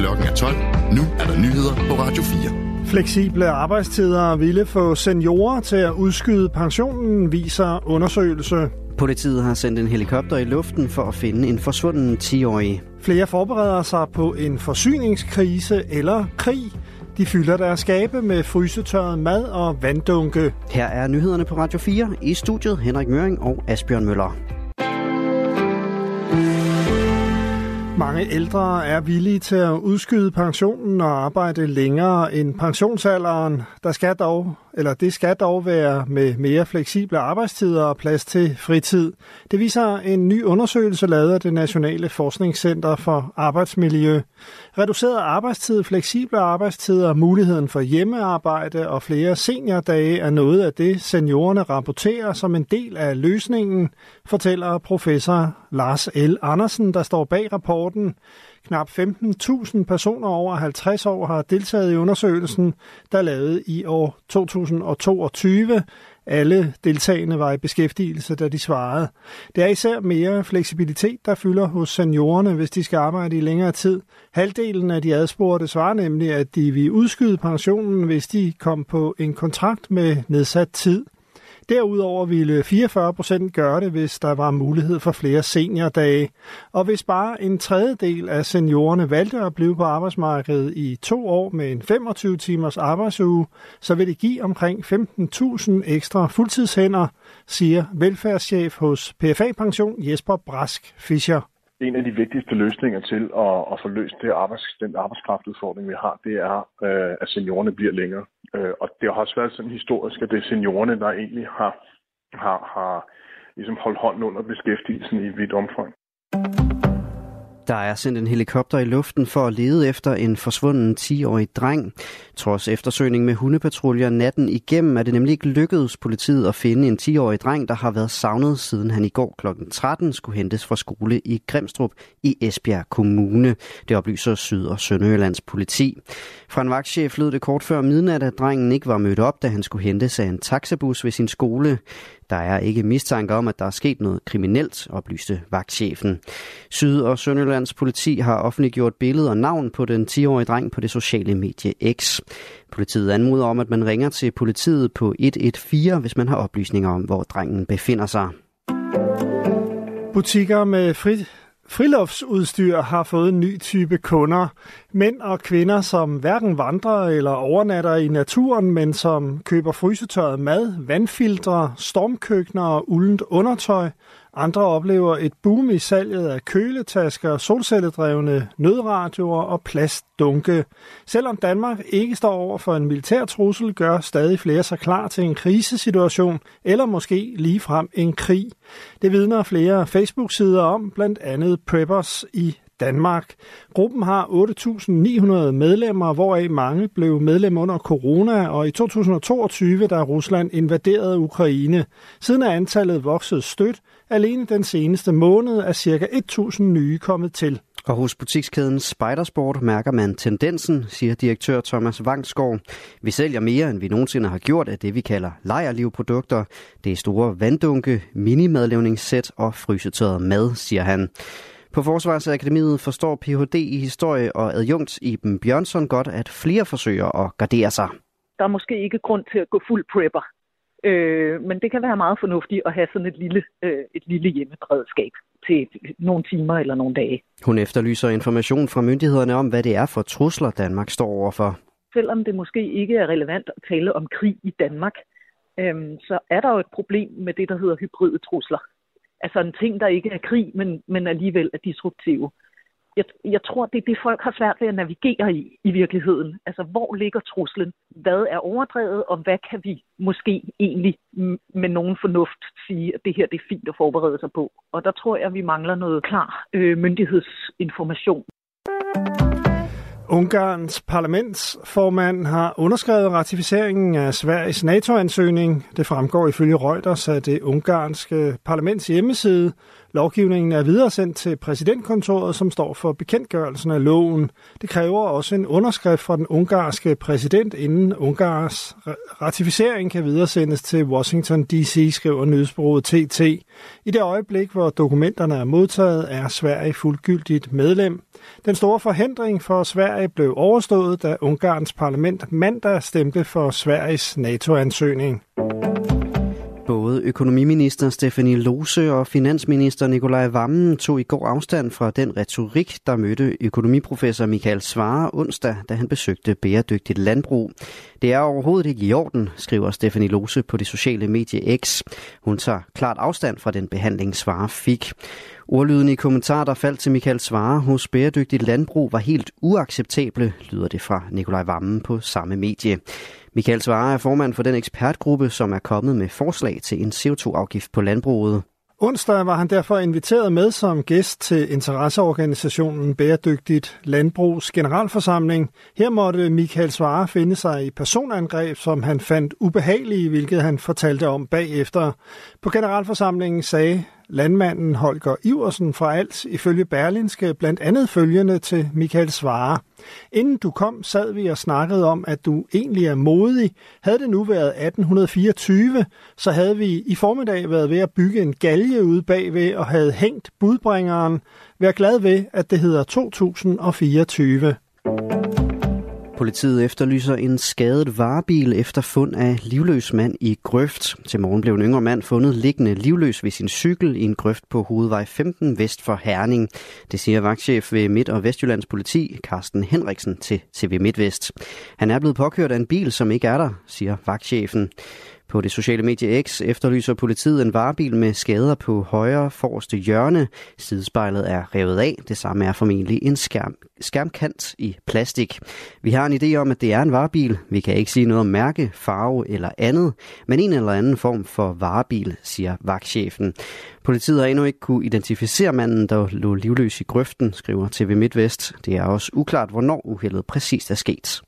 Klokken er 12. Nu er der nyheder på Radio 4. Fleksible arbejdstider ville få seniorer til at udskyde pensionen, viser undersøgelse. Politiet har sendt en helikopter i luften for at finde en forsvunden 10-årig. Flere forbereder sig på en forsyningskrise eller krig. De fylder deres skabe med frysetørret mad og vanddunke. Her er nyhederne på Radio 4. I studiet Henrik Møring og Asbjørn Møller. Mange ældre er villige til at udskyde pensionen og arbejde længere end pensionsalderen. Der skal dog, eller det skal dog være med mere fleksible arbejdstider og plads til fritid. Det viser en ny undersøgelse lavet af det Nationale Forskningscenter for Arbejdsmiljø. Reduceret arbejdstid, fleksible arbejdstider, muligheden for hjemmearbejde og flere seniordage er noget af det, seniorerne rapporterer som en del af løsningen, fortæller professor Lars L. Andersen, der står bag rapporten. Knap 15.000 personer over 50 år har deltaget i undersøgelsen, der lavet i år 2022. Alle deltagende var i beskæftigelse, da de svarede. Det er især mere fleksibilitet, der fylder hos seniorerne, hvis de skal arbejde i længere tid. Halvdelen af de adspurgte svarer nemlig, at de vil udskyde pensionen, hvis de kom på en kontrakt med nedsat tid. Derudover ville 44 procent gøre det, hvis der var mulighed for flere seniordage. Og hvis bare en tredjedel af seniorerne valgte at blive på arbejdsmarkedet i to år med en 25 timers arbejdsuge, så vil det give omkring 15.000 ekstra fuldtidshænder, siger velfærdschef hos PFA Pension Jesper Brask Fischer en af de vigtigste løsninger til at, at få løst det arbejds, den arbejdskraftudfordring, vi har, det er, øh, at seniorerne bliver længere. Øh, og det har også været sådan historisk, at det er seniorerne, der egentlig har, har, har ligesom holdt hånden under beskæftigelsen i vidt omfang. Der er sendt en helikopter i luften for at lede efter en forsvunden 10-årig dreng. Trods eftersøgning med hundepatruljer natten igennem er det nemlig ikke lykkedes politiet at finde en 10-årig dreng, der har været savnet siden han i går kl. 13 skulle hentes fra skole i Grimstrup i Esbjerg Kommune. Det oplyser Syd- og Sønderjyllands politi. Fra en vagtchef lød det kort før midnat, at drengen ikke var mødt op, da han skulle hentes af en taxabus ved sin skole. Der er ikke mistanke om, at der er sket noget kriminelt, oplyste vagtchefen. Syd- og Sønderjyllands politi har offentliggjort billede og navn på den 10-årige dreng på det sociale medie X. Politiet anmoder om, at man ringer til politiet på 114, hvis man har oplysninger om, hvor drengen befinder sig. Butikker med frit Friluftsudstyr har fået en ny type kunder. Mænd og kvinder, som hverken vandrer eller overnatter i naturen, men som køber frysetørret mad, vandfiltre, stormkøkkener og uldent undertøj. Andre oplever et boom i salget af køletasker, solcelledrevne nødradioer og plastdunke. Selvom Danmark ikke står over for en militær trussel, gør stadig flere sig klar til en krisesituation, eller måske ligefrem en krig. Det vidner flere Facebook-sider om, blandt andet Preppers i Danmark. Gruppen har 8.900 medlemmer, hvoraf mange blev medlem under corona, og i 2022, da Rusland invaderede Ukraine. Siden er antallet vokset stødt. Alene den seneste måned er ca. 1.000 nye kommet til. Og hos butikskæden Spidersport mærker man tendensen, siger direktør Thomas Vangsgaard. Vi sælger mere, end vi nogensinde har gjort af det, vi kalder lejerlivprodukter. Det er store vanddunke, minimadlavningssæt og frysetørret mad, siger han. På Forsvarsakademiet forstår Ph.D. i historie og adjunkt Iben Bjørnsson godt, at flere forsøger at gardere sig. Der er måske ikke grund til at gå fuld prepper, øh, men det kan være meget fornuftigt at have sådan et lille, øh, et lille hjemmeberedskab til nogle timer eller nogle dage. Hun efterlyser information fra myndighederne om, hvad det er for trusler, Danmark står overfor. Selvom det måske ikke er relevant at tale om krig i Danmark, øh, så er der jo et problem med det, der hedder hybride trusler altså en ting, der ikke er krig, men, men alligevel er disruptive. Jeg, jeg tror, det er det, folk har svært ved at navigere i, i virkeligheden. Altså, hvor ligger truslen? Hvad er overdrevet, og hvad kan vi måske egentlig med nogen fornuft sige, at det her det er fint at forberede sig på? Og der tror jeg, vi mangler noget klar øh, myndighedsinformation. Ungarns parlamentsformand har underskrevet ratificeringen af Sveriges NATO-ansøgning. Det fremgår ifølge Reuters af det ungarske parlaments hjemmeside. Lovgivningen er videre sendt til præsidentkontoret, som står for bekendtgørelsen af loven. Det kræver også en underskrift fra den ungarske præsident, inden Ungars ratificering kan videresendes til Washington D.C., skriver nyhedsbureauet TT. I det øjeblik, hvor dokumenterne er modtaget, er Sverige fuldgyldigt medlem. Den store forhindring for Sverige blev overstået, da Ungarns parlament mandag stemte for Sveriges NATO-ansøgning. Både økonomiminister Stefanie Lose og finansminister Nikolaj Vammen tog i går afstand fra den retorik, der mødte økonomiprofessor Michael Svare onsdag, da han besøgte bæredygtigt landbrug. Det er overhovedet ikke i orden, skriver Stefanie Lose på det sociale medie X. Hun tager klart afstand fra den behandling, Svare fik. Ordlyden i kommentarer, der faldt til Michael Svare hos Bæredygtigt Landbrug, var helt uacceptable, lyder det fra Nikolaj Vammen på samme medie. Michael Svare er formand for den ekspertgruppe, som er kommet med forslag til en CO2-afgift på landbruget. Onsdag var han derfor inviteret med som gæst til interesseorganisationen Bæredygtigt Landbrugs generalforsamling. Her måtte Michael Svare finde sig i personangreb, som han fandt ubehagelige, hvilket han fortalte om bagefter. På generalforsamlingen sagde landmanden Holger Iversen fra Als ifølge Berlinske blandt andet følgende til Michael Svare. Inden du kom, sad vi og snakkede om, at du egentlig er modig. Havde det nu været 1824, så havde vi i formiddag været ved at bygge en galge ude bagved og havde hængt budbringeren. Vær glad ved, at det hedder 2024. Politiet efterlyser en skadet varebil efter fund af livløs mand i grøft. Til morgen blev en yngre mand fundet liggende livløs ved sin cykel i en grøft på hovedvej 15 vest for Herning. Det siger vagtchef ved Midt- og Vestjyllands politi, Carsten Henriksen, til TV MidtVest. Han er blevet påkørt af en bil, som ikke er der, siger vagtchefen. På det sociale medie X efterlyser politiet en varebil med skader på højre forreste hjørne. Sidespejlet er revet af. Det samme er formentlig en skærm, skærmkant i plastik. Vi har en idé om, at det er en varebil. Vi kan ikke sige noget om mærke, farve eller andet, men en eller anden form for varebil, siger vagtchefen. Politiet har endnu ikke kunne identificere manden, der lå livløs i grøften, skriver TV MidtVest. Det er også uklart, hvornår uheldet præcist er sket.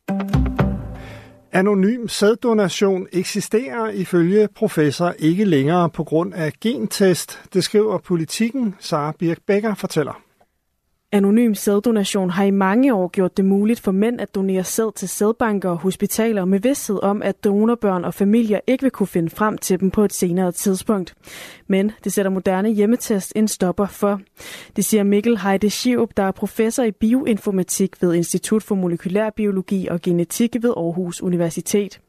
Anonym sæddonation eksisterer ifølge professor ikke længere på grund af gentest. Det skriver politikken, Sara Birk Becker fortæller. Anonym sæddonation har i mange år gjort det muligt for mænd at donere sæd til sædbanker og hospitaler med vidsthed om, at donorbørn og familier ikke vil kunne finde frem til dem på et senere tidspunkt. Men det sætter moderne hjemmetest en stopper for. Det siger Mikkel Heide Schiup, der er professor i bioinformatik ved Institut for Molekylær Biologi og Genetik ved Aarhus Universitet.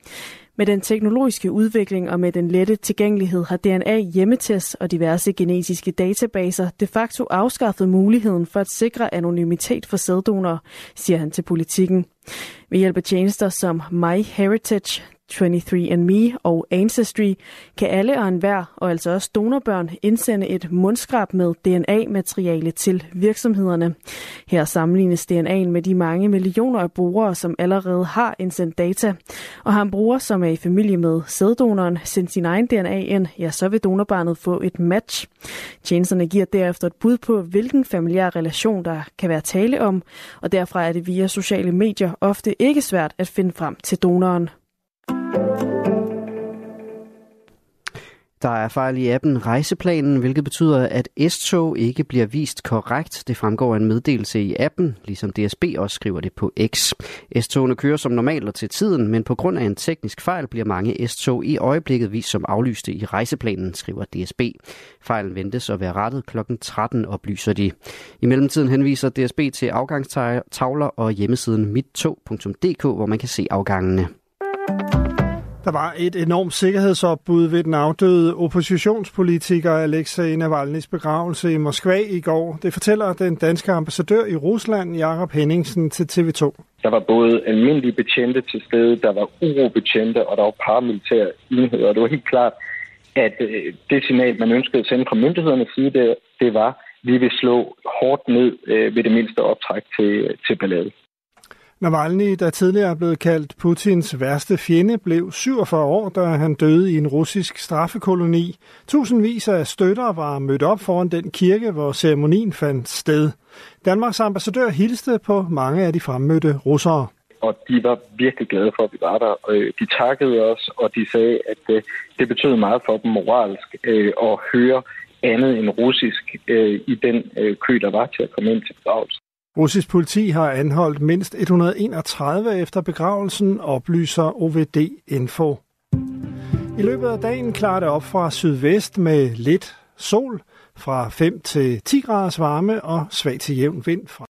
Med den teknologiske udvikling og med den lette tilgængelighed har DNA hjemmetest og diverse genetiske databaser de facto afskaffet muligheden for at sikre anonymitet for sæddonorer, siger han til politikken. Ved hjælp af tjenester som MyHeritage, 23andMe og Ancestry kan alle og enhver, og altså også donorbørn, indsende et mundskrab med DNA-materiale til virksomhederne. Her sammenlignes DNA'en med de mange millioner af brugere, som allerede har indsendt data. Og har en bruger, som er i familie med sæddonoren, sendt sin egen DNA ind, ja, så vil donorbarnet få et match. Tjenesterne giver derefter et bud på, hvilken familiær relation der kan være tale om, og derfra er det via sociale medier ofte ikke svært at finde frem til donoren. Der er fejl i appen Rejseplanen, hvilket betyder, at S-tog ikke bliver vist korrekt. Det fremgår af en meddelelse i appen, ligesom DSB også skriver det på X. S-togene kører som normalt og til tiden, men på grund af en teknisk fejl bliver mange S-tog i øjeblikket vist som aflyste i rejseplanen, skriver DSB. Fejlen ventes at være rettet kl. 13, oplyser de. I mellemtiden henviser DSB til afgangstavler og hjemmesiden mittog.dk, hvor man kan se afgangene. Der var et enormt sikkerhedsopbud ved den afdøde oppositionspolitiker Alexei Navalny's begravelse i Moskva i går. Det fortæller den danske ambassadør i Rusland, Jakob Henningsen, til TV2. Der var både almindelige betjente til stede, der var urobetjente, og der var paramilitære enheder. Og det var helt klart, at øh, det signal, man ønskede at sende fra myndighedernes side, det, det var, at vi vil slå hårdt ned øh, ved det mindste optræk til, til ballade. Navalny, der tidligere er blevet kaldt Putins værste fjende, blev 47 år, da han døde i en russisk straffekoloni. Tusindvis af støtter var mødt op foran den kirke, hvor ceremonien fandt sted. Danmarks ambassadør hilste på mange af de fremmødte russere. Og de var virkelig glade for, at vi var der. Øh, de takkede os, og de sagde, at øh, det betød meget for dem moralsk øh, at høre andet end russisk i den kø, der var til at komme ind til begravelsen. Russisk politi har anholdt mindst 131 efter begravelsen, oplyser OVD Info. I løbet af dagen klarer det op fra sydvest med lidt sol, fra 5 til 10 graders varme og svag til jævn vind fra